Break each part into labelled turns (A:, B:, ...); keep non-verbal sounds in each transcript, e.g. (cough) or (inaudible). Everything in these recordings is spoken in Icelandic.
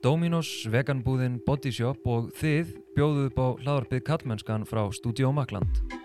A: Dominos, veganbúðin Bodyshop og þið bjóðuð upp á hlaðarpið Kallmennskan frá Studio Makland.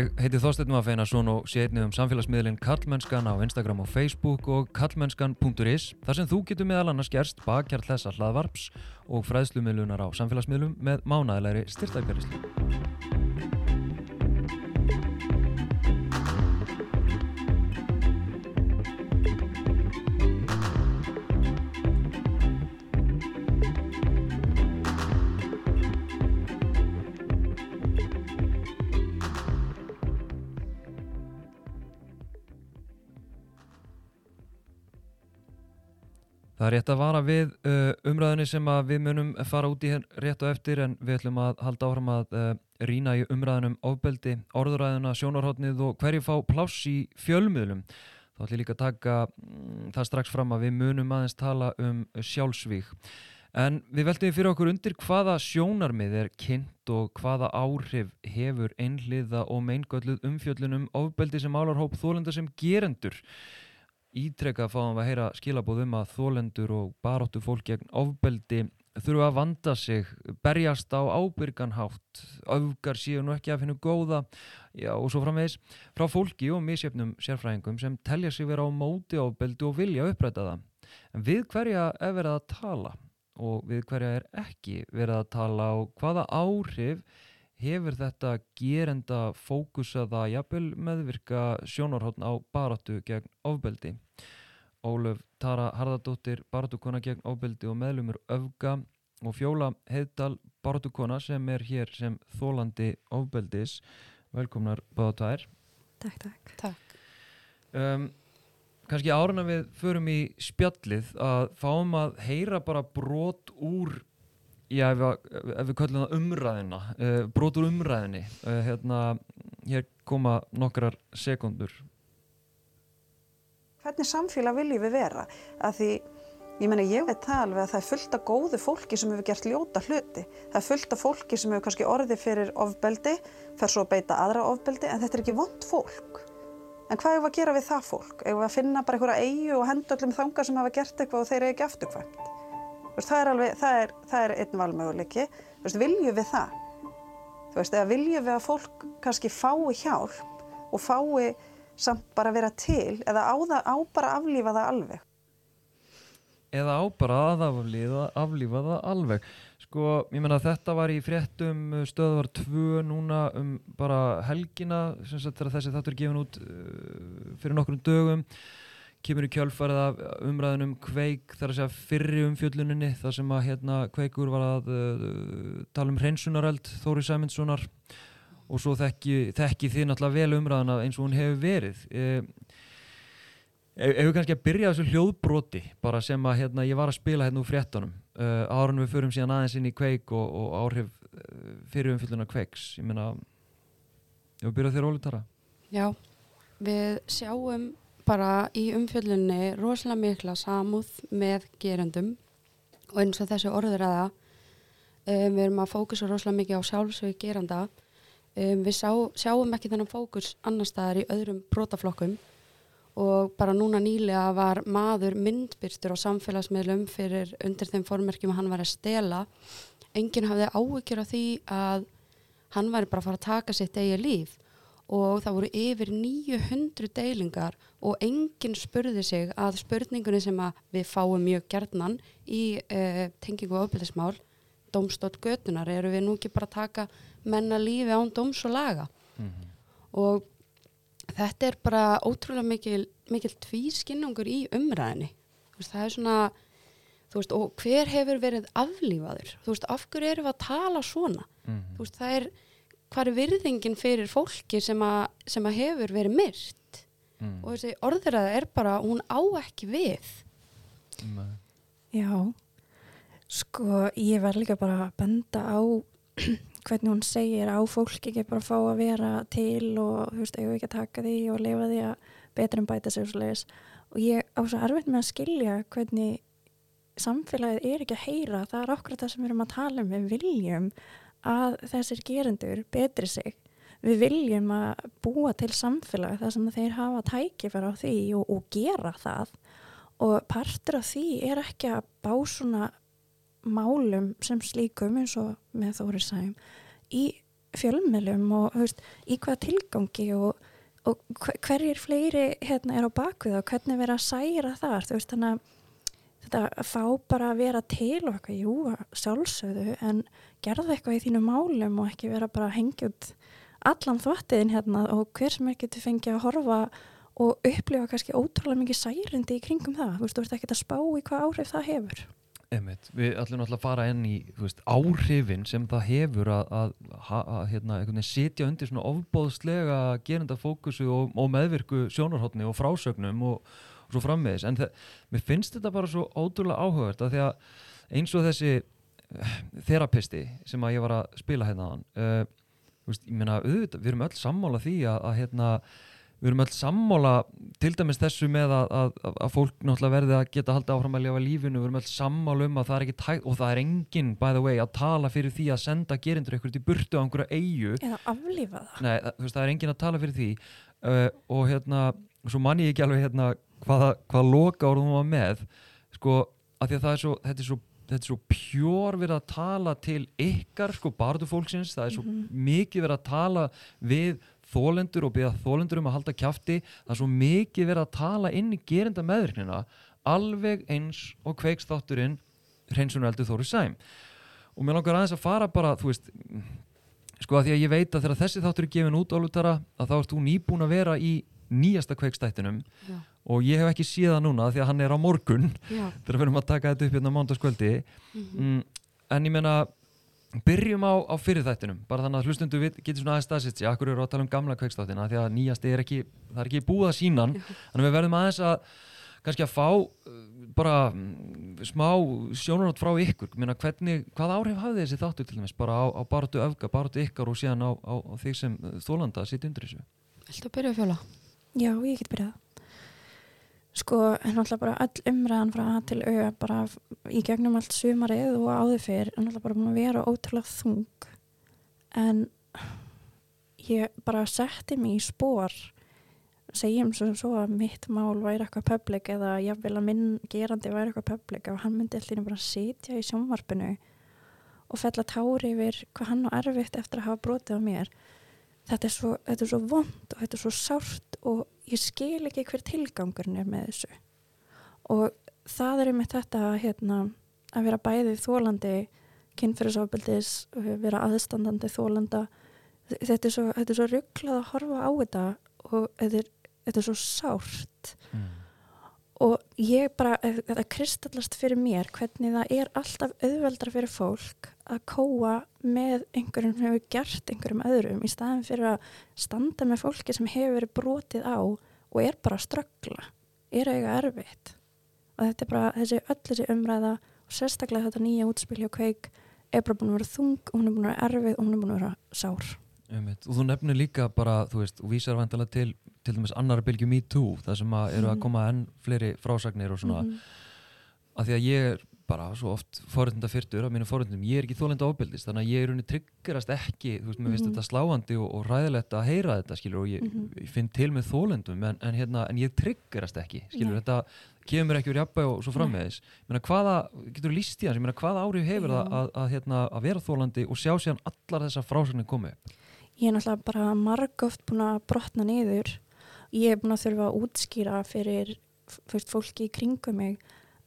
A: Ég heiti Þorstein Mafeinarsson og sé einnig um samfélagsmiðlinn Kallmennskan á Instagram og Facebook og kallmennskan.is þar sem þú getur meðal annars gerst bakkjarl þessa hlaðvarps og fræðslumiðlunar á samfélagsmiðlum með mánæðilegri styrtaðgerðislu. Það er rétt að vara við uh, umræðinni sem við munum fara út í hér rétt og eftir en við ætlum að halda áfram að uh, rýna í umræðinum ofbeldi, orðuræðina, sjónarhóttnið og hverju fá pláss í fjölmiðlum. Þá ætlum ég líka að taka mm, það strax fram að við munum aðeins tala um sjálfsvík. En við veltum fyrir okkur undir hvaða sjónarmið er kynnt og hvaða áhrif hefur einhliða og meingölluð umfjöllunum ofbeldi sem álar hóp þólenda sem gerendur ítrekka fáum að heyra skilabóð um að þólendur og baróttu fólk gegn ofbeldi þurfa að vanda sig, berjast á ábyrganhátt, öfgar síðan og ekki að finna góða já, og svo framvegis. Frá fólki og misjöfnum sérfræðingum sem telja sig vera á móti ofbeldi og vilja uppræta það. En við hverja er verið að tala? Og við hverja er ekki verið að tala? Og hvaða áhrif hefur þetta gerenda fókusaða jafnvel meðvirka sjónarhóttn á baráttu gegn ofbeldi. Ólöf Tara Harðardóttir, baráttukona gegn ofbeldi og meðlumur Öfga og Fjóla Heiðdal, baráttukona sem er hér sem þólandi ofbeldis. Velkomnar báða tær.
B: Takk, takk.
C: Takk.
A: Um, Kanski áruna við förum í spjallið að fáum að heyra bara brot úr Já, ef, ef við köllum það umræðina, uh, brotur umræðinni, uh, hérna, hér koma nokkrar sekundur.
B: Hvernig samfélag viljum við vera? Að því, ég menna, ég veit það alveg að það er fullt af góðu fólki sem hefur gert ljóta hluti. Það er fullt af fólki sem hefur kannski orðið fyrir ofbeldi, fer svo að beita aðra ofbeldi, en þetta er ekki vond fólk. En hvað hefur að gera við það fólk? Hefur að finna bara einhverja eigu og henda öllum þanga sem hafa gert eitthvað og þeir eru ekki afturkvæmt? Það er, alveg, það er, það er einn valmöguleiki. Viljum við það? Veist, viljum við að fólk kannski fái hjálp og fái samt bara vera til eða á, það, á bara aflífa það alveg?
A: Eða á bara að aflífa, aflífa það alveg. Sko, ég menna þetta var í fréttum stöðvar 2 núna um bara helgina sem sagt þessi þáttur er gefin út uh, fyrir nokkrum dögum kemur í kjálfarið af umræðunum kveik þar að segja fyrri umfjölluninni þar sem að hérna kveikur var að uh, tala um hreinsunareld Þóri Sæmundssonar. Og svo þekki, þekki þið náttúrulega vel umræðuna eins og hún hefur verið. Eh, ef við kannski að byrja þessu hljóðbroti bara sem að hérna ég var að spila hérna úr fréttunum. Uh, árunum við förum síðan aðeins inn í kveik og, og áhrif uh, fyrir umfjöllunar kveiks. Ég meina, ef við byrja þér Óli Tara
C: Já, við sjáum bara í umfjöllunni rosalega mikla samúð með gerendum. Og eins og þessi orður aða um, við erum að fókusa rosalega mikið á sjálfsög geranda. Um, við sá, sjáum ekki þennan fókus annar staðar í öðrum brótaflokkum og bara núna nýlega var maður myndbyrstur á samfélagsmiðlum fyrir undir þeim formerkjum að hann var að stela. Enginn hafði áhyggjur af því að hann væri bara að fara að taka sitt eigi líf og það voru yfir 900 deilingar og enginn spurði sig að spurningunni sem að við fáum mjög gerðnan í uh, tengingu og ofbildismál domstótt götunar, eru við nú ekki bara að taka menna lífi án doms og laga mm -hmm. og þetta er bara ótrúlega mikil, mikil tvískinnungur í umræðinni veist, það er svona veist, og hver hefur verið aflífaður þú veist, af hverju eru við að tala svona mm -hmm. þú veist, það er hvað er virðingin fyrir fólki sem að, sem að hefur verið myrt? Mm. og þessi orðræða er bara hún á ekki við.
D: Já. Sko ég var líka bara að benda á (clears throat) hvernig hún segir á fólk ekki bara að fá að vera til og þú veist, eigum ekki að taka því og lifa því að betur en bæta sig og svo leiðis og ég á svo erfitt með að skilja hvernig samfélagið er ekki að heyra. Það er okkur það sem við erum að tala um. Við viljum að þessir gerendur betri sig. Við viljum að búa til samfélag þar sem þeir hafa tækifar á því og, og gera það. Og partur af því er ekki að bá svona málum sem slíkum eins og með Þóri Sæm í fjölmjölum og veist, í hvaða tilgangi og, og hverjir fleiri hérna er á bakvið og hvernig vera að særa þar þú veist þannig að þetta að fá bara að vera til og eitthvað, jú, sjálfsögðu en gerða eitthvað í þínu málum og ekki vera bara að hengja út allan þvattiðin hérna og hver sem er getur fengið að horfa og upplifa kannski ótrúlega mikið særindi í kringum það, þú veist, þú ert ekki að spá í hvað áhrif það hefur
A: Einmitt. Við ætlum alltaf að fara enn í veist, áhrifin sem það hefur að, að, að, hérna, setja undir svona ofbóðslega gerenda fókusu og, og meðvirku sjónarhóttni og frásögnum og svo frammeðis. En mér finnst þetta bara svo ótrúlega áhugavert að því að eins og þessi uh, þerapisti sem að ég var að spila hérna á hann, uh, veist, ég meina auðvitað, við erum öll sammála því að hérna við erum öll sammála til dæmis þessu með að, að, að fólk náttúrulega verði að geta haldið áfram að lifa lífinu, við erum öll sammála um að það er ekki tækt og það er enginn, by the way, að tala fyrir því að senda gerindur eitthvað til burtu á einhverju eigu.
D: Eða aflífa það.
A: Nei, það, veist, það er enginn að tala fyrir því uh, og hérna, svo mann ég ekki alveg hérna hvaða, hvaða loka orðum var með, sko, að því að það er svo, þetta er svo þetta er svo pjór verið að tala til ykkar sko barðu fólksins, það er svo mm -hmm. mikið verið að tala við þólendur og beða þólendur um að halda kæfti það er svo mikið verið að tala inn í gerinda meðvirknina alveg eins og kveikstátturinn hreinsunar eldur Þóri Sæm og mér langar aðeins að fara bara þú veist, sko að því að ég veit að þegar þessi þáttur er gefin út álutara að þá ert þú nýbúin að vera í nýjasta kveikstættinum Já. Og ég hef ekki síðan núna því að hann er á morgun. (laughs) Þegar við erum að taka þetta upp hérna mándaskvöldi mm -hmm. mm, en ég menna Byrjum á, á fyrir þættinum, bara þannig að hlustundu getur svona aðeins staðsitt sér, akkur eru að tala um gamla kveikstáttina því að nýjast er ekki, það er ekki búið að sínan, þannig að við verðum aðeins að kannski að fá uh, bara mm, smá sjónunótt frá ykkur, Minna, hvernig, hvað áhrif hafði þessi þáttu til dæmis, bara á, á baratu öfga, baratu ykkar og síðan á, á, á því sem þólanda sitt undir þessu?
C: Að byrja að fjóla?
D: Já, ég get byrjað sko, alltaf bara öll umræðan frá að til auða bara í gegnum allt sumarið og áður fyrr alltaf bara búin að vera ótrúlega þung. En ég bara setti mig í spór segjum svo, svo að mitt mál væri eitthvað public eða ég vil að minn gerandi væri eitthvað public og hann myndi allir bara sitja í sjónvarpinu og fell að tári yfir hvað hann á erfitt eftir að hafa brotið á mér. Þetta er svo, svo vond og þetta er svo sárt og ég skil ekki hver tilgangurinn er með þessu. Og það er með þetta hérna, að vera bæðið þólandi kynferðisofbildis vera aðstandandi þólanda þetta er svo, svo rugglað að horfa á þetta og þetta er, þetta er svo sárt. Mm og ég bara, það kristallast fyrir mér hvernig það er alltaf auðveldra fyrir fólk að kóa með einhverjum sem hefur gert einhverjum öðrum í staðin fyrir að standa með fólki sem hefur verið brotið á og er bara að ströggla er eiga erfitt og þetta er bara þessi öll þessi umræða og sérstaklega þetta nýja útspil hjá kveik er bara búin að vera þung og hún er búin að vera erfið og hún er búin að vera sár
A: Einmitt. og þú nefnir líka bara, þú veist, og vísar vandala til til dæmis annar bylgi Me Too það sem að eru að mhm. koma enn fleiri frásagnir og svona, mm -hmm. að því að ég er bara svo oft forundanda fyrtur af mínu forundum, ég er ekki þólenda ofbildist þannig að ég er unni tryggerast ekki þú veist, mér finnst mm -hmm. þetta sláandi og, og ræðilegt að heyra þetta, skilur, og ég, mm -hmm. ég finn til með þólendum, en, en hérna en ég tryggerast ekki, skilur, Nei. þetta kemur ekki úr jafnbæg og svo frammeðis menna hvaða, getur líst í hans, ég meina hvaða árið hefur Já. það að, að, hérna, að vera þólandi og sjá sér allar þessar frásagnir komið
D: Ég er náttúrulega bara margóft búin að brotna niður. Ég er búin að þurfa að útskýra fyrir fólki í kringum mig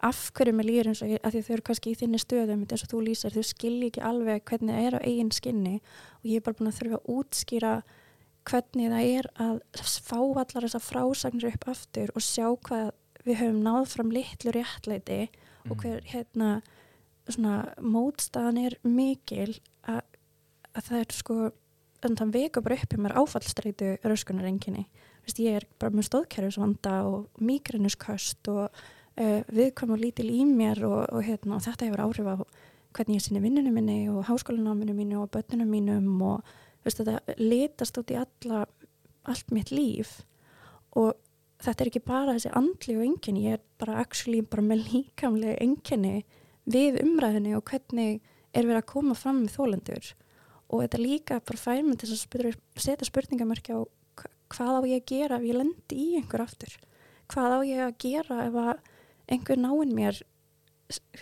D: af hverju með líður eins og að þau eru kannski í þinni stöðum eins og þú lýsir, þau skilji ekki alveg hvernig það er á eigin skinni og ég er bara búin að þurfa að útskýra hvernig það er að fá allar þessar frásagnir upp aftur og sjá hvað við höfum náð fram litlu réttleiti mm. og hver hérna svona mótstaðan er mikil að, að það er sko en það veka bara upp í mér áfallstreitu röskunarenginni. Ég er bara með stóðkerfisvanda og migrænuskast og uh, viðkvæm og lítil í mér og, og, hérna, og þetta hefur áhrif á hvernig ég sinni vinnunum minni og háskólanáminu mínu og börnunum mínum og veist, þetta litast út í alla, allt mitt líf. Og þetta er ekki bara þessi andli og enginni, ég er bara actually bara með líkamlega enginni við umræðinni og hvernig er verið að koma fram með þólendur og þetta líka bara fær mig til að spyrir, setja spurningamörkja á hvað á ég að gera ef ég lendi í einhver aftur hvað á ég að gera ef að einhver náinn mér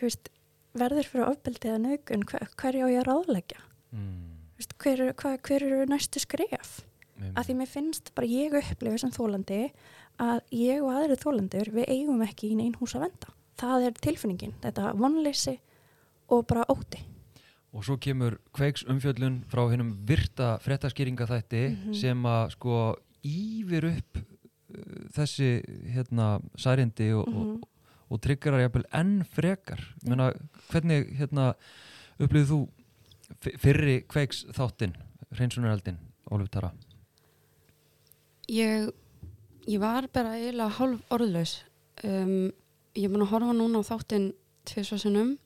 D: veist, verður fyrir ofbeldi eða nögun hver, hverju á ég að ráðleggja
A: mm.
D: veist, hver, hver, hver eru næstu skref
A: Einmitt.
D: að því mér finnst bara ég upplifu sem þólandi að ég og aðri þólandur við eigum ekki í neinn hús að venda það er tilfinningin, þetta vonleysi og bara óti
A: Og svo kemur kveiks umfjöllun frá hennum virta frettaskýringa þætti
D: Mhm.
A: sem að skoýfir upp uh, þessi hérna særindi og,
D: Mhm.
A: og, og tryggarar jafnvel enn frekar. Menna, hvernig hérna upplýðið þú fyrri kveiks þáttinn, hreinsunaraldinn, Ólf Tara?
C: Ég, ég var bara eiginlega hálf orðlaus. Um, ég búin að horfa núna á þáttinn tvisvarsinnum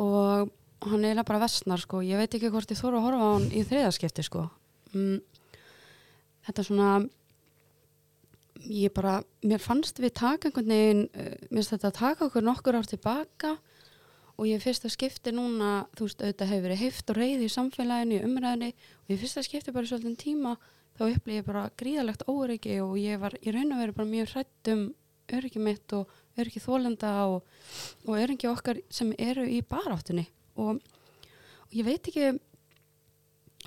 C: og hann eiginlega bara vestnar sko. Ég veit ekki hvort ég þóru að horfa á hann í þriðaskipti sko. Mm, þetta svona, ég bara, mér fannst við taka einhvern veginn, uh, mér finnst þetta að taka okkur nokkur ár tilbaka og ég fyrst að skipti núna, þú veist, auðvitað hefur verið heift og reyði í samfélaginu, í umræðinni og ég fyrst að skipti bara í svolítinn tíma þá upplýði ég bara gríðalegt óryggi og ég var í raun og veru bara mjög hrætt um öryggi mitt og öryggi þólenda og, og öryggi okkar sem eru í baráttunni. Og, og ég veit ekki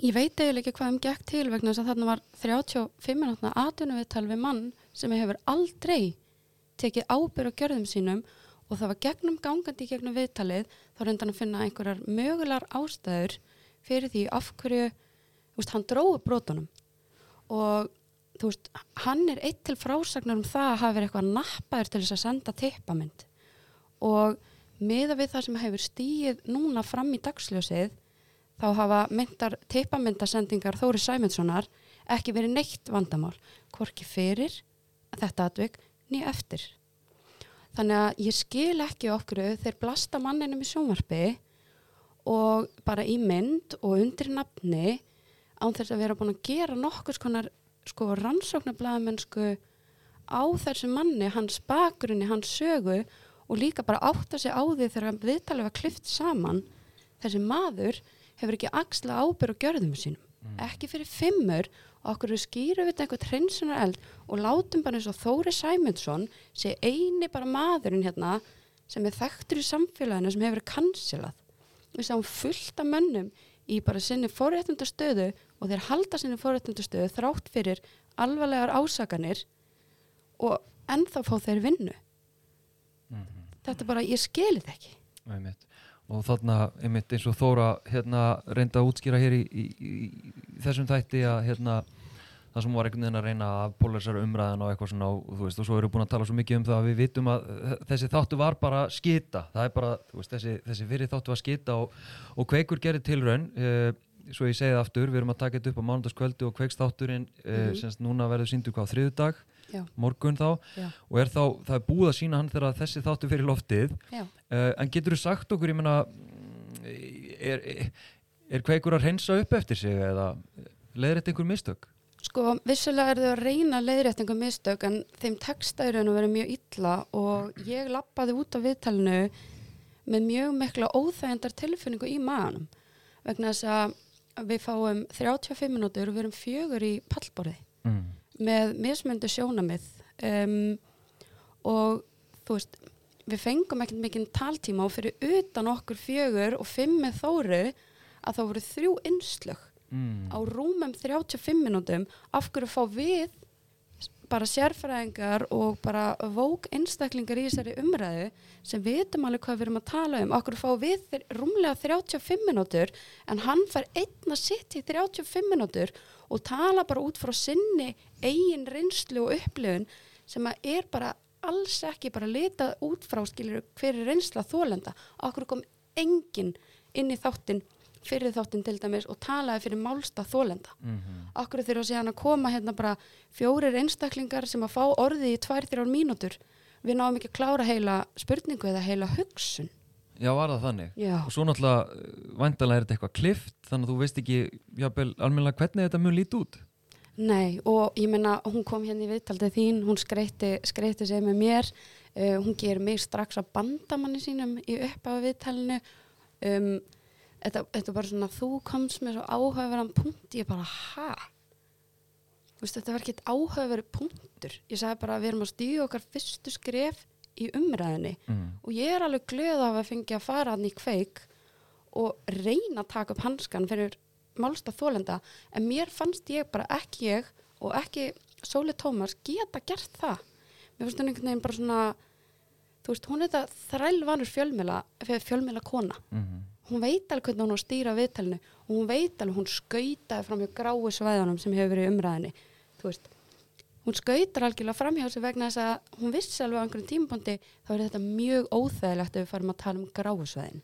C: ég veit eiginlega ekki hvað um gekk til vegna þess að þarna var 35 minútna atvinnuviðtal við mann sem hefur aldrei tekið ábyrg á gjörðum sínum og það var gegnum gangandi gegnum viðtalið þá reyndan að finna einhverjar mögulegar ástæður fyrir því af hverju veist, hann dróði brotunum. Og veist, hann er eitt til frásagnar um það að hafa verið eitthvað nappaður til þess að senda tippamynd. Og miða við það sem hefur stíið núna fram í dagsljósið þá hafa myndar tippamyndasendingar Þóri Sæmundssonar ekki verið neitt vandamál hvorki fyrir þetta atvik ný eftir. Þannig að ég skil ekki okkur þeir blasta manninum í sjónvarpi og bara í mynd og undir nafni án þess að vera búin að gera nokkus konar sko rannsóknarblæðamennsku á þessu manni, hans bakgrunni, hans sögu og líka bara átta sig á því þegar viðtalið var klift saman þessi maður hefur ekki axla ábyrg og gjörðum sínum, ekki fyrir fimmur og okkur skýru við eitthvað hreinsunar eld og látum bara eins og Þóri Sæmundsson sé eini bara maðurinn hérna sem er þekktur í samfélaginu sem hefur kansilað. Við sáum fullt af mönnum í bara sinni forréttundastöðu og þeir halda sinni forréttundastöðu þrátt fyrir alvarlegar ásakanir og ennþá fá þeir vinnu. Þetta er bara, ég skilið ekki.
A: Einmitt. Og þarna, einmitt eins og Þóra hérna reynda að útskýra hér í, í, í, í þessum þætti að hérna það sem var einhvern veginn að reyna að polarisera umræðan og eitthvað svona og þú veist og svo við búin að tala svo mikið um það að við vitum að þessi þáttu var bara skita það er bara, veist, þessi, þessi fyrir þáttu var skita og, og kveikur gerir tilraun uh, svo ég segi það aftur, við erum að taka þetta upp á mánudagskvöldu og kveikst þátturinn uh,
C: Mhm.
A: semst núna verður síndu hvað þriðudag
C: Já.
A: morgun þá
C: Já.
A: og er þá, það er búið að sína hann þegar þessi þáttu fyrir loftið. Uh, en getur þú sagt okkur, ég meina er, er, er kveikur að reynsa upp eftir sig eða leiðir þetta einhver mistök?
C: Sko, vissulega er þau að reyna leiðréttingu mistök en þeim texta að vera mjög illa og ég lappaði út af viðtalinu með mjög mikla óþægendar tilfinningu í maðanum vegna þess að við fáum 35 minútur og við erum fjögur í pallborði
A: Mm.
C: Með mismöndu sjónamið um, og þú veist við fengum ekkert mikinn taltíma og fyrir utan okkur fjögur og fimm með þóru að þá voru þrjú innslög
A: Mm.
C: á rúmum 35 minútum af hverju fá við bara sérfræðingar og bara vók einstaklingar í þessari umræðu sem vitum alveg hvað við erum að tala um okkur fá við rúmlega 35 minútur en hann fær einn að sitt í 35 minútur og tala bara út frá sinni eigin reynslu og upplifun sem að er bara alls ekki bara litað út frá skilur hver er reynsla þólenda okkur kom enginn inn í þáttin fyrir þáttin til dæmis og talaði fyrir málsta þólenda
A: Mm
C: okkur þurfa síðan að koma hérna bara fjórir einstaklingar sem að fá orði í tvær, þrjár mínútur. Við náum ekki að klára heila spurningu eða heila hugsun
A: Já, var það þannig?
C: Já.
A: Og svo náttúrulega, vandalega er þetta eitthvað klift, þannig að þú veist ekki, almennilega hvernig þetta mun líti út.
C: Nei, og ég menna, hún kom hérna í viðtaldið þín, hún skreitti, skreitti sig með mér, uh, hún ger mig strax að bandamanni sínum í upphafa viðtalinu. Um, þetta, þetta er bara svona, þú komst með svo áhugaverðan punkt, ég bara, veist, þetta var ekkert áhugaverið punktur. Ég sagði bara við erum að stíða okkar fyrstu skref í umræðinni
A: Mm.
C: og ég er alveg glöð af að fengja að fara hann í kveik og reyna að taka upp hanskan fyrir málsta þólenda en mér fannst ég bara ekki ég og ekki Sóli Tómas geta gert það. Mér finnst hún einhvern veginn bara svona þú veist, hún er þetta þrælvanur fjölmjöla fjölmjöla kona.
A: Mm.
C: hún veit alveg hvernig hún á stýra viðtalinu og hún veit alveg, hún skautaði fram hjá gráu svæðunum sem hefur verið umræðinni þú veist, hún skautar algjörlega fram hjá sig vegna þess að hún vissi alveg á einhverjum tímapunkti þá er þetta mjög óþægilegt ef við farum að tala um gráu svæðin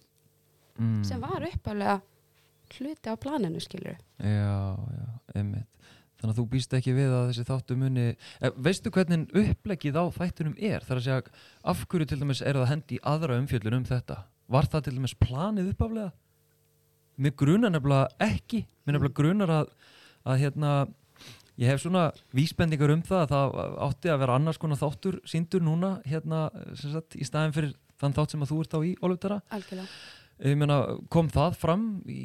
A: Mm.
C: sem var uppalega hluti á planinu skilur
A: Já, já, einmitt. Þannig að þú býst ekki við að þessi þáttu muni... Eh, veistu hvernig uppleggið á þættunum er? Það er að segja, af hverju til dæmis er það hendi í aðra umfjöllun um þetta? Var það til dæmis planið uppaflega? Mér grunar nefnilega ekki. Mér nefnilega grunar að, að hérna, ég hef svona vísbendingar um það að það átti að vera annars konar þáttur síndur núna, hérna, sagt, í staðin fyrir þann þátt sem að þú ert á í, Ólöftara.
C: algjörlega
A: Ég meina, kom það fram í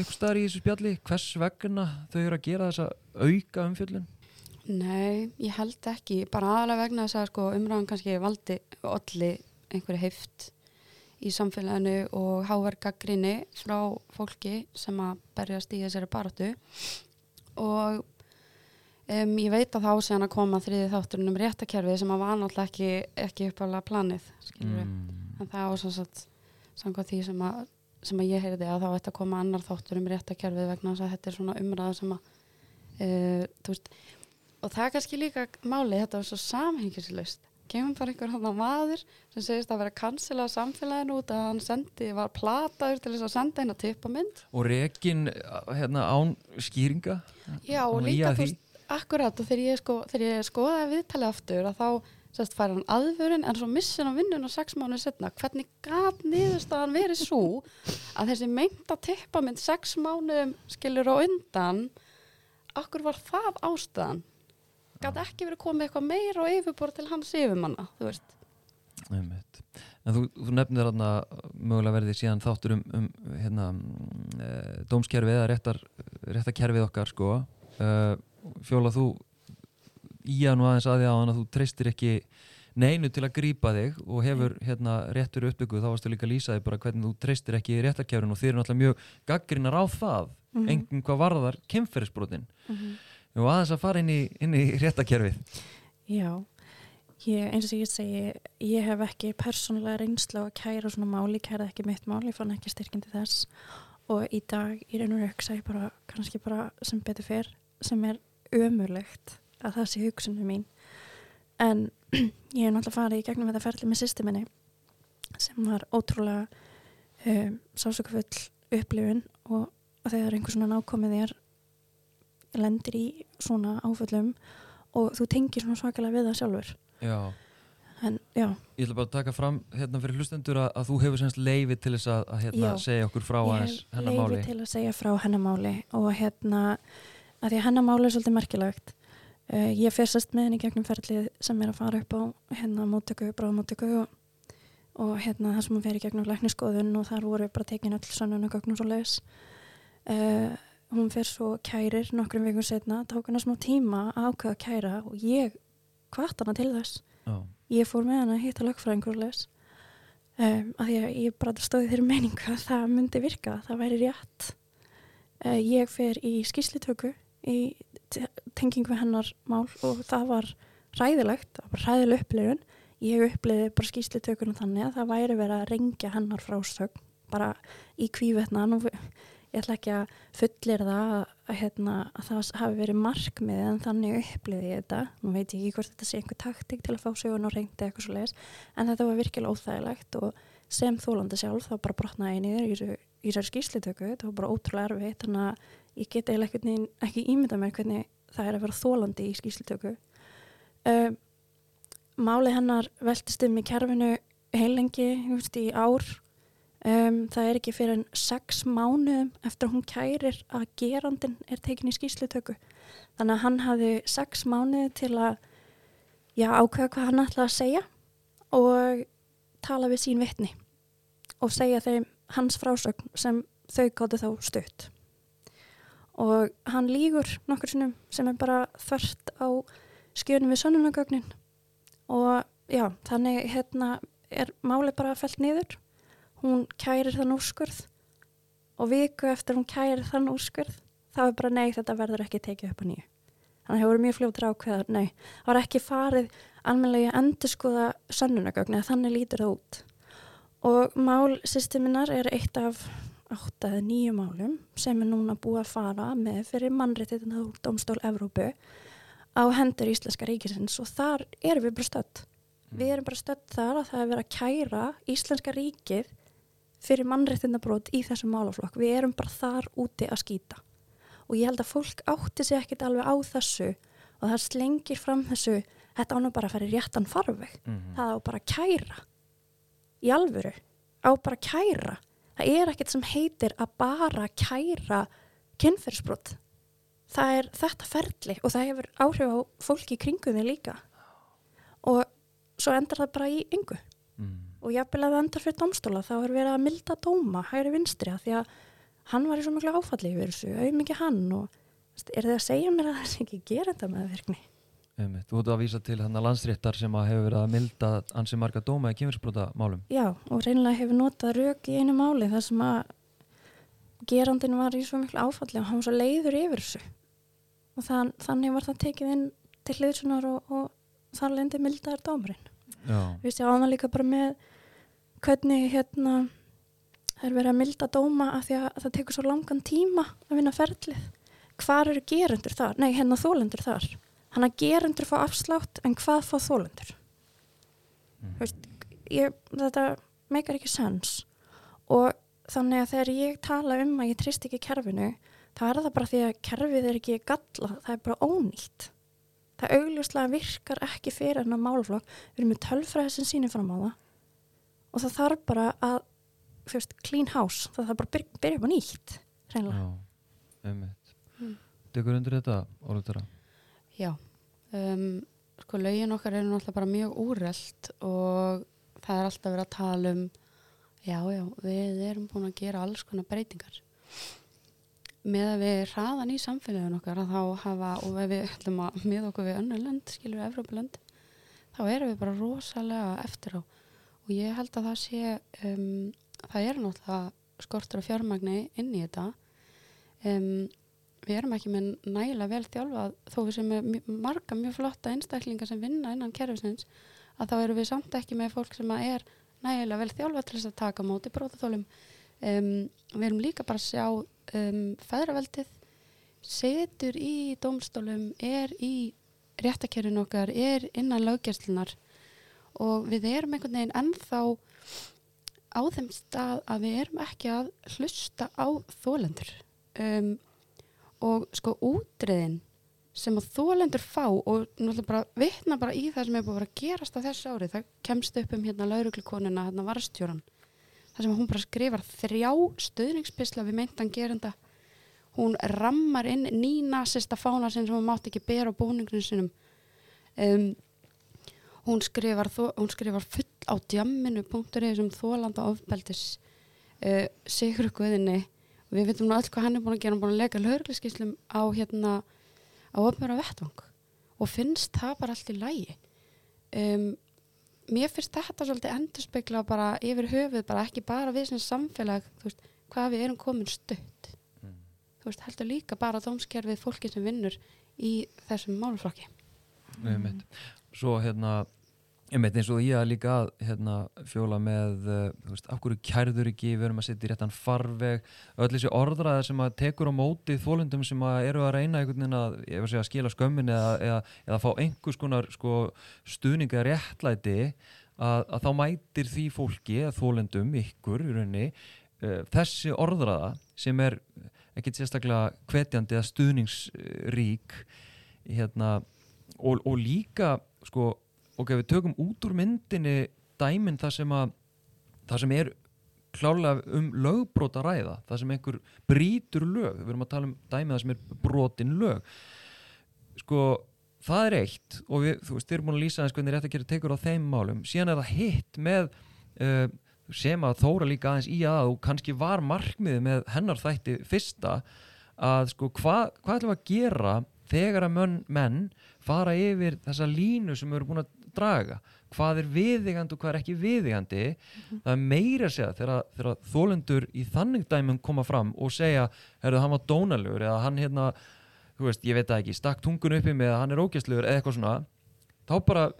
A: ykkur staðar í þessu spjalli hvers vegna þau eru að gera þessa auka umfjöllun?
C: Nei, ég held ekki, bara aðalega vegna þess að sko, umræðan kannski valdi olli einhverju heift í samfélaginu og háverð gaggrinni frá fólki sem að berjast í þessari baratu og um, ég veit að þá séðan að koma þriði þátturinn um réttakerfið sem að var náttúrulega ekki, ekki uppalega planið,
A: Mm.
C: en það var svo satt samkvæmt því sem að, sem að ég heyrði að þá ætti að koma annar þáttur um réttakerfið vegna þess að þetta er svona umræða sem að uh, þú veist og það er kannski líka málið, þetta var svo samhengislaust kemur bara einhver hann maður sem segist að vera kansila á samfélaginu út að hann sendi, var plataður til þess að senda eina tippamynd
A: Og rekin hérna, án skýringa?
C: já og líka
A: að
C: þú veist, akkurat og þegar ég, sko, þegar ég skoðaði viðtalið aftur að þá sérst fær hann aðvörun en svo missin hann vinnun á sex mánuði setna hvernig gat niðurstaðan verið svo að þessi meinta tippamynd sex mánuðum skilur á undan okkur var það ástæðan gat ekki verið komið eitthvað meira og yfirbúr til hans yfirmanna þú veist.
A: En þú, þú nefnir þarna mögulega verði síðan þáttur um, um hérna, e, dómskerfið eða réttar, réttarkerfið okkar sko. e, Fjóla þú í að nú aðeins aðið á hann að þú treystir ekki neinu til að grípa þig og hefur hérna réttur uppbygguð þá varstu líka að lýsa þig bara hvernig þú treystir ekki í réttarkerfinu og þið eru náttúrulega mjög gaggrinar á það
D: Mhm.
A: engum hvað varðar kemferðisbrotin og aðeins að fara inn í, inn í réttarkerfið.
D: Já, ég, eins og ég segi, ég hef ekki persónulega reynslu á að kæra svona máli, kæra ekki mitt mál, ég fann ekki styrkindi þess. Og í dag í raun og rauk segi bara, kannski bara sem betur fyrr, sem er ömurlegt að það sé hugsunum mín. En (clears throat) ég hef náttúrulega farið í gegnum þetta ferli með systeminni sem var ótrúlega um, sásökufull upplifun og þegar einhver svona nákomið þér lendir í svona áföllum og þú tengir svona svakalega við það sjálfur.
A: Já.
D: En já,
A: Ég ætla bara að taka fram hérna fyrir hlustendur að, að þú hefur semst leiði til þess að, að hérna, segja okkur frá hennar
D: leiði til að segja frá hennamáli og hérna að því að hennamáli er svolítið merkilegt. Uh, ég fer sest með henni gegnum ferlið sem er að fara upp á hérna móttöku, bráðmóttöku og, og hérna það sem hún fer í gegnum lækniskoðun og þar voru bara tekin öll sönnun og gögnum svo leis uh, hún fer svo kærir nokkrum vikum setna, tók hana smá tíma að ákveða að kæra og ég hvart hana til þess.
A: Já.
D: ég fór með hann að hitta lögfræðingur og les um, að því að ég bara stóði þeirri meiningu að það myndi virka, það væri rétt. Uh, ég fer í skýslitöku í te- tengingu hennar mál og það var ræðilegt, það var ræðileg upplifun. Ég uppliði bara skýslitökunum þannig að það væri verið að rengja hennar frásögn bara í kvívetnan og ég ætla ekki að fullir það að, hérna, að það hafi verið markmið en þannig uppliði ég þetta. Nú veit ég ekki hvort þetta sé einhver taktik til að fá sögun og reyndi eitthvað svo leiðis en þetta var virkilega óþægilegt og sem þólandi sjálf þá bara brotnaði ég niður í þessari skýrslitöku þetta var bara ótrúlega erfitt þannig að ég get eiginlega einhvern veginn ekki ímynda mér hvernig það er að vera þólandi í skýrslitöku um, Máli hennar veltist um í kerfinu heilengi, veist, í ár Um, það er ekki fyrir en sex mánuðum eftir að hún kærir að gerandin er tekin í skýslutöku. Þannig að hann hafði sex mánuði til að já, ákveða hvað hann ætlaði að segja og tala við sín vitni og segja þeim hans frásögn sem þau gáttu þá stutt. Og hann lígur nokkur sinnum sem er bara þvert á skjönum við sannunagögnin og já, þannig hérna er máli bara fælt niður. Hún kærir þann úrskurð. Og viku eftir hún kærir þann úrskurð þá er bara nei þetta verður ekki tekið upp á nýju. Þannig að það voru mjög fljóttur ákveðar nei, það var ekki farið almenlega að endur skoða sannunagögn eða þannig lítur það út. Og málsysteminnar er eitt af 8 eða 9 málum sem er núna búið að fara með fyrir mannréttið domstól Evrópu á hendur Íslenska ríkisins og þar erum við bara stödd við erum bara stödd þar að það er verið að kæra Íslenska ríkið fyrir mannréttindabrót í þessum málaflokk. Við erum bara þar úti að skýta. Og ég held að fólk átti sig ekkit alveg á þessu og það slengir fram þessu, þetta ánum bara að fara í réttan farveg. Mm -hmm. Það á bara að kæra. Í alvöru. Á bara að kæra. Það er ekkit sem heitir að bara kæra kynferðsbrot. Það er þetta ferli og það hefur áhrif á fólki í kringuði líka. Og svo endar það bara í yngu. Mm og jáfnvel að það endar fyrir domstóla þá er verið að milda dóma hægri vinstri að því að hann var í svo miklu áfalli yfir þessu, auðvitað hann og er það að segja mér að það er ekki gera þetta með virkni
A: Einmitt. Þú hóttu að vísa til hann að landsréttar sem að hefur verið að milda ansi marga dóma í kynfyrsbrota málum
D: Já, og reynilega hefur notað rauk í einu máli þar sem að gerandin var í svo miklu áfalli og hann var svo leiður yfir þessu og þann, þannig var það tekið inn til hliðsunar og, og þar lendi mildaður dómarinn Við séum ána líka bara með hvernig hérna er verið að milda dóma af því að það tekur svo langan tíma að vinna ferlið. Hvar eru gerundur þar? Nei, hérna þólendur þar. Hann að gerundur fá afslátt en hvað fá þólendur? Mm. Veist, ég, þetta meikar ekki sens og þannig að þegar ég tala um að ég trist ekki kerfinu þá er það bara því að kerfið er ekki galla, það er bara ónýtt það augljóslega virkar ekki fyrir hennar málflokk, við erum með tölfræði sem sýnir fram á það og það þarf bara að fyrst clean house, það þarf bara að byrja, byrja upp á nýtt reynilega Já,
A: einmitt mm. Undir þetta, Ólutara?
C: Já. Um, sko lögin okkar eru náttúrulega bara mjög úrreld og það er alltaf verið að tala um já, já, við erum búin að gera alls konar breytingar. Með að við hraðan í samfélagun okkar að þá hafa, og við ætlum að með okkur við önnu lönd, skilur Evrópulönd þá erum við bara rosalega eftir á. Og ég held að það sé um, það er náttúrulega skortur og fjármagni inn í þetta. Um, við erum ekki með nægilega vel þjálfað þó við sem er marga mjög flotta einstaklingar sem vinna innan kerfisins að þá eru við samt ekki með fólk sem er nægilega vel þjálfað til þess að taka móti bróðaþólum um, við erum líka bara að sjá um, fæðraveldið setur í domstólum, er í réttakerfin okkar, er innan löggjærslunar og við erum einhvern veginn ennþá á þeim stað að við erum ekki að hlusta á þólendur um, og sko útreðin sem að þólendur fá og náttúrulega bara vittna bara í það sem er búin að gerast á þessu ári, það kemst upp um hérna lauruglukonuna, hérna varstjóran þar sem hún bara skrifar þrjá stöðningspisla við meintan gerenda hún rammar inn nýnasista fána sem hún mátt ekki bera á búningunum sinum um, hún skrifar hún skrifar full á djamminu punktur eða sem þólanda ofbeldis uh, sigur guðinni við veitum nú alls hvað hann er búin að gera. Hann er búin að lega lögurliskíslum á hérna á öfnverða vettvang. Og finnst það bara allt í lægi um mér finnst þetta svolítið endur spekla bara yfir höfuð, bara ekki bara við sem samfélag, veist, hvað við erum komin stutt. Mm. þú veist, heldur líka bara dómskerfið fólki sem vinnur í þessum málflokki
A: mm. Svo hérna Ég meit eins og ég að líka að hérna, fjóla með, uh, þú veist, af hverju kærður ekki, við erum að setja í réttan farveg, öll þessi orðraðar sem að tekur á mótið þólundum sem að eru að reyna einhvern veginn að, ég var að skila skömmin eða, eða, eða fá einhvers konar sko, stuðninga réttlæti að, að þá mætir því fólki, að þólundum, ykkur í rauninni, uh, þessi orðraða sem er ekkert sérstaklega hvetjandi eða stuðningsrík hérna, og, og líka, sko, ok, við tökum út úr myndinni dæminn það sem að það sem er klálega um lögbrót að ræða það sem einhver brýtur lög við erum að tala um dæmið það sem er brotin lög. Sko það er eitt og við, þú veist, þið erum búin að lýsa eins hvernig rétt að gera tekur á þeim málum. Síðan er það hitt með uh, sem að þóra líka aðeins í að og kannski var markmiðið með hennar þætti fyrsta að sko hvað hva ætlum að gera þegar að menn, menn fara yfir þessa línu sem erum búin að draga. Hvað er viðigandi og hvað er ekki viðigandi -hmm. það er meira að segja þegar, þegar þólendur í þannig dæmum koma fram og segja, herruðu, hann var dónalögur eða hann hérna, þú veist, ég veit ekki stakk tungun uppi með að hann er ógæslugur eða eitthvað svona, þá bara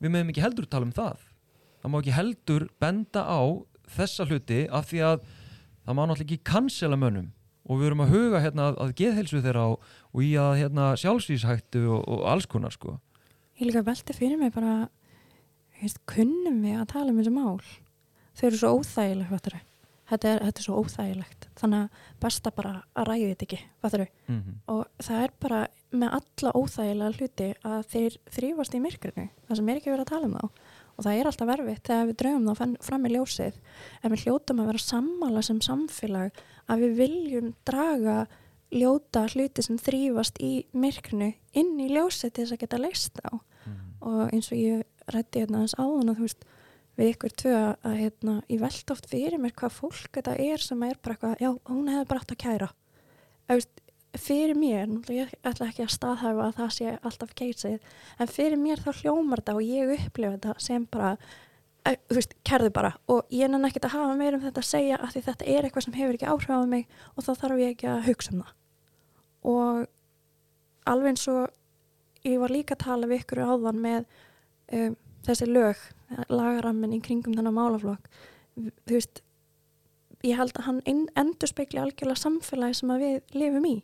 A: við meðum ekki heldur tala um það. Það má ekki heldur benda á þessa hluti af því að það má náttúrulega ekki cancela mönnum. Og við erum að huga hérna að, að geðhelsu þeirra og, og í að hérna, sjálfsvíshættu og, og alls konar sko
D: Ég líka velti fyrir mig bara veist, kunnum við að tala um þessu mál? Þau eru svo óþægilegt þetta þetta er svo óþægilegt. Þannig að besta bara að ræði þetta ekki mm -hmm. og það er bara með alla óþægilega hluti að þeir þrýfast í myrkrinu það sem er ekki verið að tala um þá. Og það er alltaf verfitt þegar við draugum þá fram í ljósið. En við hljótum að vera sammála sem samfélag að við viljum draga ljóta hluti sem þrýfast í myrkrinu inn í ljósið til þess að geta leist á. Og eins og ég rætti hérna aðeins áðan að þú veist við ykkur tvö að hérna ég veld oft fyrir mér hvað fólk þetta er sem er bara eitthvað, já hún hefði bara átt að kæra. Að veist fyrir mér, ég ætla ekki að staðhæfa að það sé alltaf keisið en fyrir mér þá hljómar þetta og ég upplifa þetta sem bara að, þú veist, kærðu bara. Og ég nenni ekkert að hafa meir um þetta að segja að því þetta er eitthvað sem hefur ekki áhrif á mig og þá þarf ég ekki að hugsa um það. Og alveg eins og ég var líka að tala við ykkur áðan með um, þessi lög lagarammin í kringum þennan málaflokk þú veist ég held að hann endur speikli algjörlega samfélagi sem við lifum í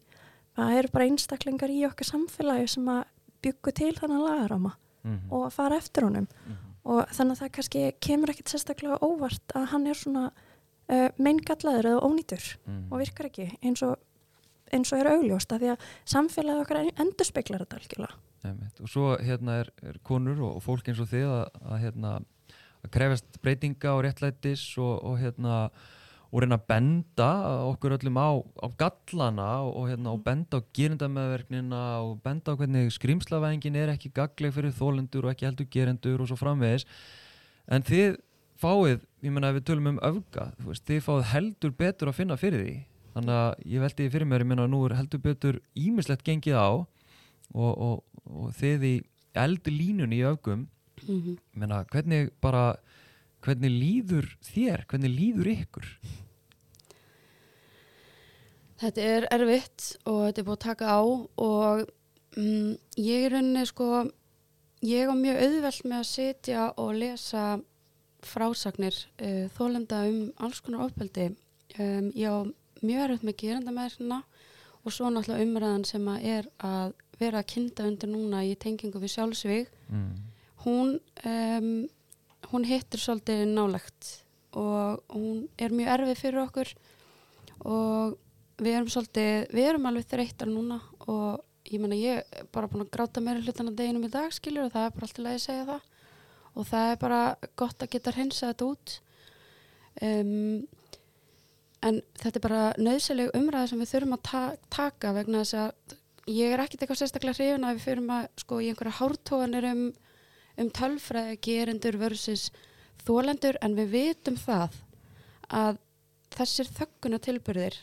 D: það eru bara einstaklingar í okkar samfélagi sem að byggu til þannan lagarama mm -hmm. og fara eftir honum mm -hmm. og þannig að það kannski kemur ekkit sérstaklega óvart að hann er svona uh, meingallaður eða ónýtur mm -hmm. og virkar ekki eins og eins og er augljóst að því að samfélagi okkar endur speiklar þetta algjörlega.
A: Nefnt. og svo hérna er, er konur og, og fólk eins og þið að, að, hérna, að krefast breytinga og réttlætis og, og hérna og reyna að benda okkur öllum á, á gallana og, hérna, og benda á gerindamæðverknina og benda á hvernig skrimslavæðingin er ekki gagleg fyrir þólendur og ekki heldur gerendur og svo framvegis. En þið fáið, ég menna ef við tölum um öfga, veist, þið fáið heldur betur að finna fyrir því þannig að ég veldi fyrir mér, ég menna nú er heldur betur ímislegt gengið á og, og, og þið í eldi línunni í öfgum mm -hmm. menna, hvernig bara hvernig líður þér, hvernig líður ykkur?
C: Þetta er erfitt og þetta er búið að taka á og mm, ég er rauninni sko ég er mjög auðvelt með að setja og lesa frásagnir uh, þólenda um alls konar ofbeldi um, ég á mjög erfitt með gerandamæðina og svo náttúrulega umræðan sem að er að vera að kynnta undir núna í tengingu við sjálfsvík mm. hún um, hún hittir svolítið nálegt og hún er mjög erfið fyrir okkur og við erum svolítið, við erum alveg þreyttar núna og ég menna ég er bara búin að gráta meira hlutan að deginum í dag skiljur og það er bara alltaf leiði að segja það. Og það er bara gott að geta hensað þetta út. Um, en þetta er bara nöðselig umræði sem við þurfum að ta taka vegna þess að ég er ekkert eitthvað sérstaklega hrifin að við fyrum að sko í einhverja hártóðanir um, um tölfræði gerendur versus þólendur en við vitum það að þessir þögguna tilbyrðir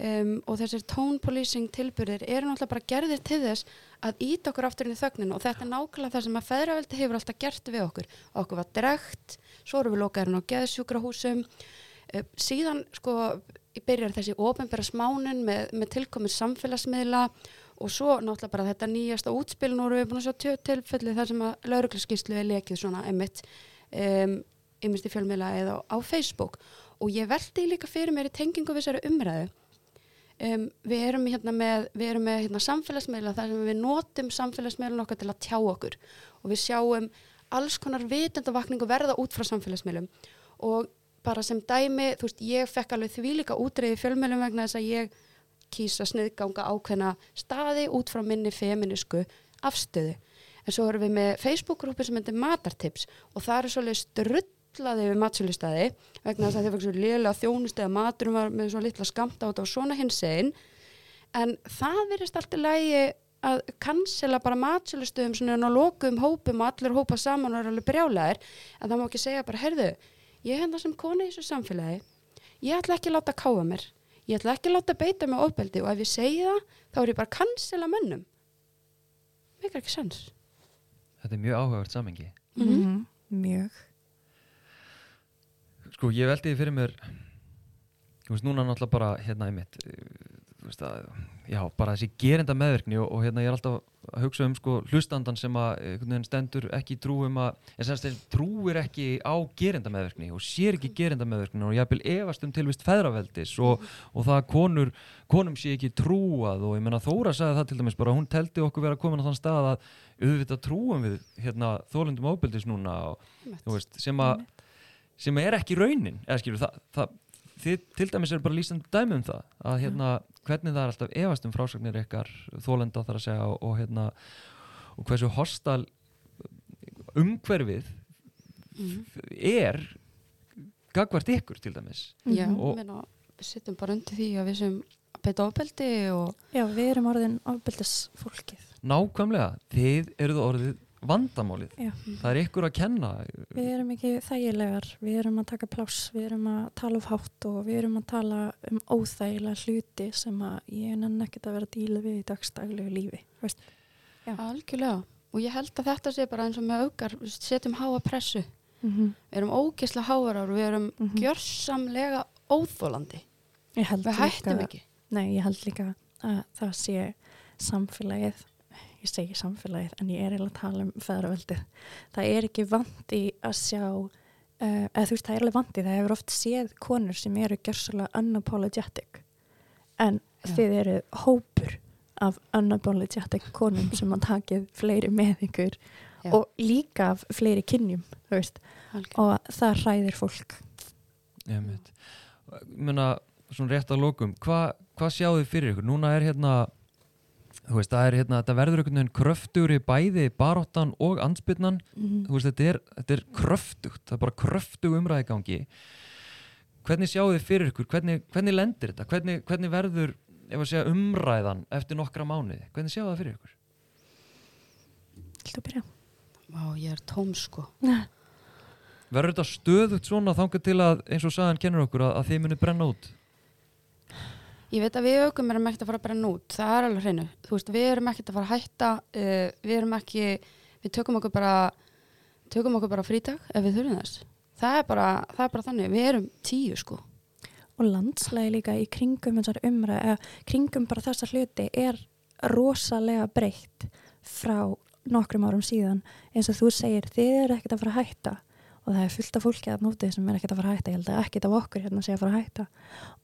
C: um, og þessir tone policing tilbyrðir eru náttúrulega bara gerðir til þess að ít okkur aftur inn í þögnin. Og þetta er nákvæmlega það sem að feðraveldi hefur alltaf gert við okkur. Okkur var dregt, svo eru við lokaðurinn á geðsjúkrahúsum síðan sko byrjar þessi ofinbæra smánun með, með tilkomið samfélagsmiðla og svo náttúrulega bara þetta nýjasta útspil nú erum við búin að sjá tilfelli þar sem að lauruglaskíslu er lekið svona emitt um, emitt í fjölmiðla eða á Facebook. Og ég veldi líka fyrir mér í tengingu við þessari umræðu. Um, við erum hérna með, erum með hérna, samfélagsmiðla þar sem við notum samfélagsmiðlun okkar til að tjá okkur. Og við sjáum alls konar vitendavakningu verða út frá samfélagsmiðlum. Og bara sem dæmi, þú veist, ég fekk alveg því líka útreiði fjölmjölum vegna þess að ég kýsa sniðganga ákveðna staði út frá minni feminísku afstöðu. En svo erum við með Facebook-grúpi sem heitir Matartips og það eru svolítið rullaði við matsölustæði vegna þess að þeir var svo lélega þjónust eða maturum var með svo litla skamta þetta var svona hins einn en það verðist alltaf lægi að cancela bara matsölustöðum svona á lokum hópum og allir hópa saman og er alveg brjálæðir en það má ekki segja bara, heyrðu, ég er hérna sem kona í þessu samfélagi. Ég ætla ekki að láta káa mér. Ég ætla ekki að láta beita mig ofbeldi og ef ég segi það, þá er ég bara að cancela mönnum. Mikar ekki sens.
A: Þetta er mjög áhugavert samengi
D: Mhm. Mjög.
A: Sko, ég veldi því fyrir mér Þú veist, núna náttúrulega bara hérna í mitt Þú veist að, já, bara þessi gerinda meðverkni og, og hérna ég er alltaf að hugsa um sko hlustandan sem að veginn stendur ekki trúum að, en semst þeir trúir ekki á gerinda meðverkni og sér ekki gerinda meðverkni og jafnvel efast um tilvist feðraveldis og, og það að konur, konum sé ekki trúað og ég menna Þóra sagði það til dæmis bara, hún teldi okkur vera komin á þann stað að auðvitað trúum við hérna þólundum ábyldis núna og veist, sem að sem er ekki raunin eða skilur það, það þið til dæmis er bara lýsandi dæmi um það að hérna hvernig það er alltaf efast um frásagnir ykkar þólenda þar að segja og, og hérna og hversu hostal umhverfið er gagvart ykkur til dæmis
C: Já,
A: Og-
C: meina, við sittum bara undir því að við sem beita ofbeldi og
D: Já, við erum orðin ofbeldisfólkið.
A: nákvæmlega, þið eruð orðið vandamálið,
D: Já.
A: það er ykkur að kenna
D: Við erum ekki þægilegar, við erum að taka pláss, við erum að tala of hátt og við erum að tala um óþægilega hluti sem að ég nenn ekkert að vera að díla við í dagstaglegu lífi. Veist? Já.
C: algjörlega og ég held að þetta sé bara eins og með aukar við setjum háa pressu
D: Mm -hmm.
C: við erum ógislega háarar og við erum
D: Mhm.
C: gjörsamlega óþólandi við hættum
D: líka,
C: ekki
D: Nei, ég held líka að það sé samfélagið, ég segi samfélagið en ég er eiginlega að tala um feðraveldið. Það er ekki vandi að sjá, uh, eða þú veist það er alveg vandi, það hefur oft séð konur sem eru gjörsalega unapologetic en
C: Já.
D: þið eru hópur af unapologetic konum sem að takið fleiri með ykkur
C: Já.
D: og líka af fleiri kynjum, þú veist,
C: Algjörlega.
D: og það hræðir fólk.
A: Ég meina, svona rétt að lokum hvað hva sjáðu þið fyrir ykkur? Núna er hérna veist, það er hérna, þetta verður einhvern veginn kröftugri bæði baróttan og ansbyrnan,
D: Mm.
A: þú veist, þetta er, þetta er kröftugt, það er bara kröftug umræði í gangi hvernig sjáðu þið fyrir ykkur, hvernig, hvernig lendir þetta hvernig, hvernig verður, segja umræðan eftir nokkra mánuði, hvernig sjáðu það fyrir ykkur?
D: Að byrja?
C: Vá, ég er tóm sko
A: Verður þetta stöðugt svona þangað til að eins og sagan kennur okkur að, að þið munið brenna út?
C: Ég veit að við aukum erum ekkert að fara að brenna út, það er alveg hreinu. Þú veist, við erum ekkert að fara að hætta, uh, við erum ekki, við tökum okkur bara, tökum okkur bara frítag ef við þurfum þess. Það er bara, það er bara þannig, við erum tíu sko.
D: og landslægi líka í kringum þessar umræð, eða kringum bara þessa hluti er rosalega breytt frá nokkrum árum síðan eins og þú segir, þið eru ekkert að fara að hætta og það er fullt af fólki að nótið sem er ekkert að fara að hætta, ég held að ekkert af okkur hérna sé að fara að hætta.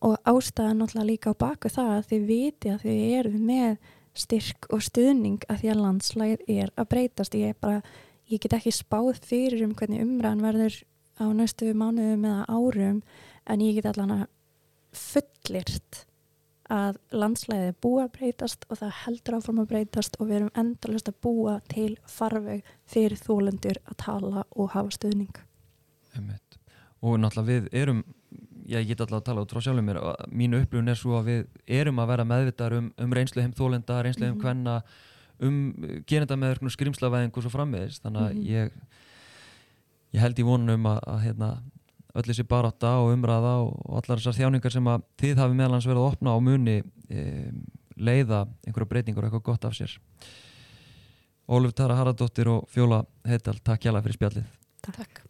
D: Og ástæðan náttúrulega líka á baku það að þið viti að þið eru með styrk og stuðning að því að landslægið er að breytast. Ég, bara, ég get ekki spáð fyrir um hvernig umræðan verður á næstu mánuðum eða árum en ég get allan að fullirt að landslæðið er búið að breytast og það heldur áfram að breytast og við erum endalust að búa til farveg fyrir þólendur að tala og hafa stuðning.
A: Einmitt. og náttúrulega við erum já, ég get alltaf að tala út frá sjálfum mér mínu upplifun er svo að við erum að vera meðvitað um, um reynslu heim þólenda, reynslu heim
D: Mhm.
A: hvenna um gerenda með skrimslavæðing og svo framvegis þannig að
D: Mhm.
A: ég ég held í vonum að, að hérna, öll þessi barátta og umræða og, allar þessar þjáningar sem að þið hafi meðlans verið að opna á muni e, leiða einhverja breytingur og eitthvað gott af sér Óluf Tara Haraldóttir og Fjóla Heital, takk hjá fyrir spjallið
C: Takk.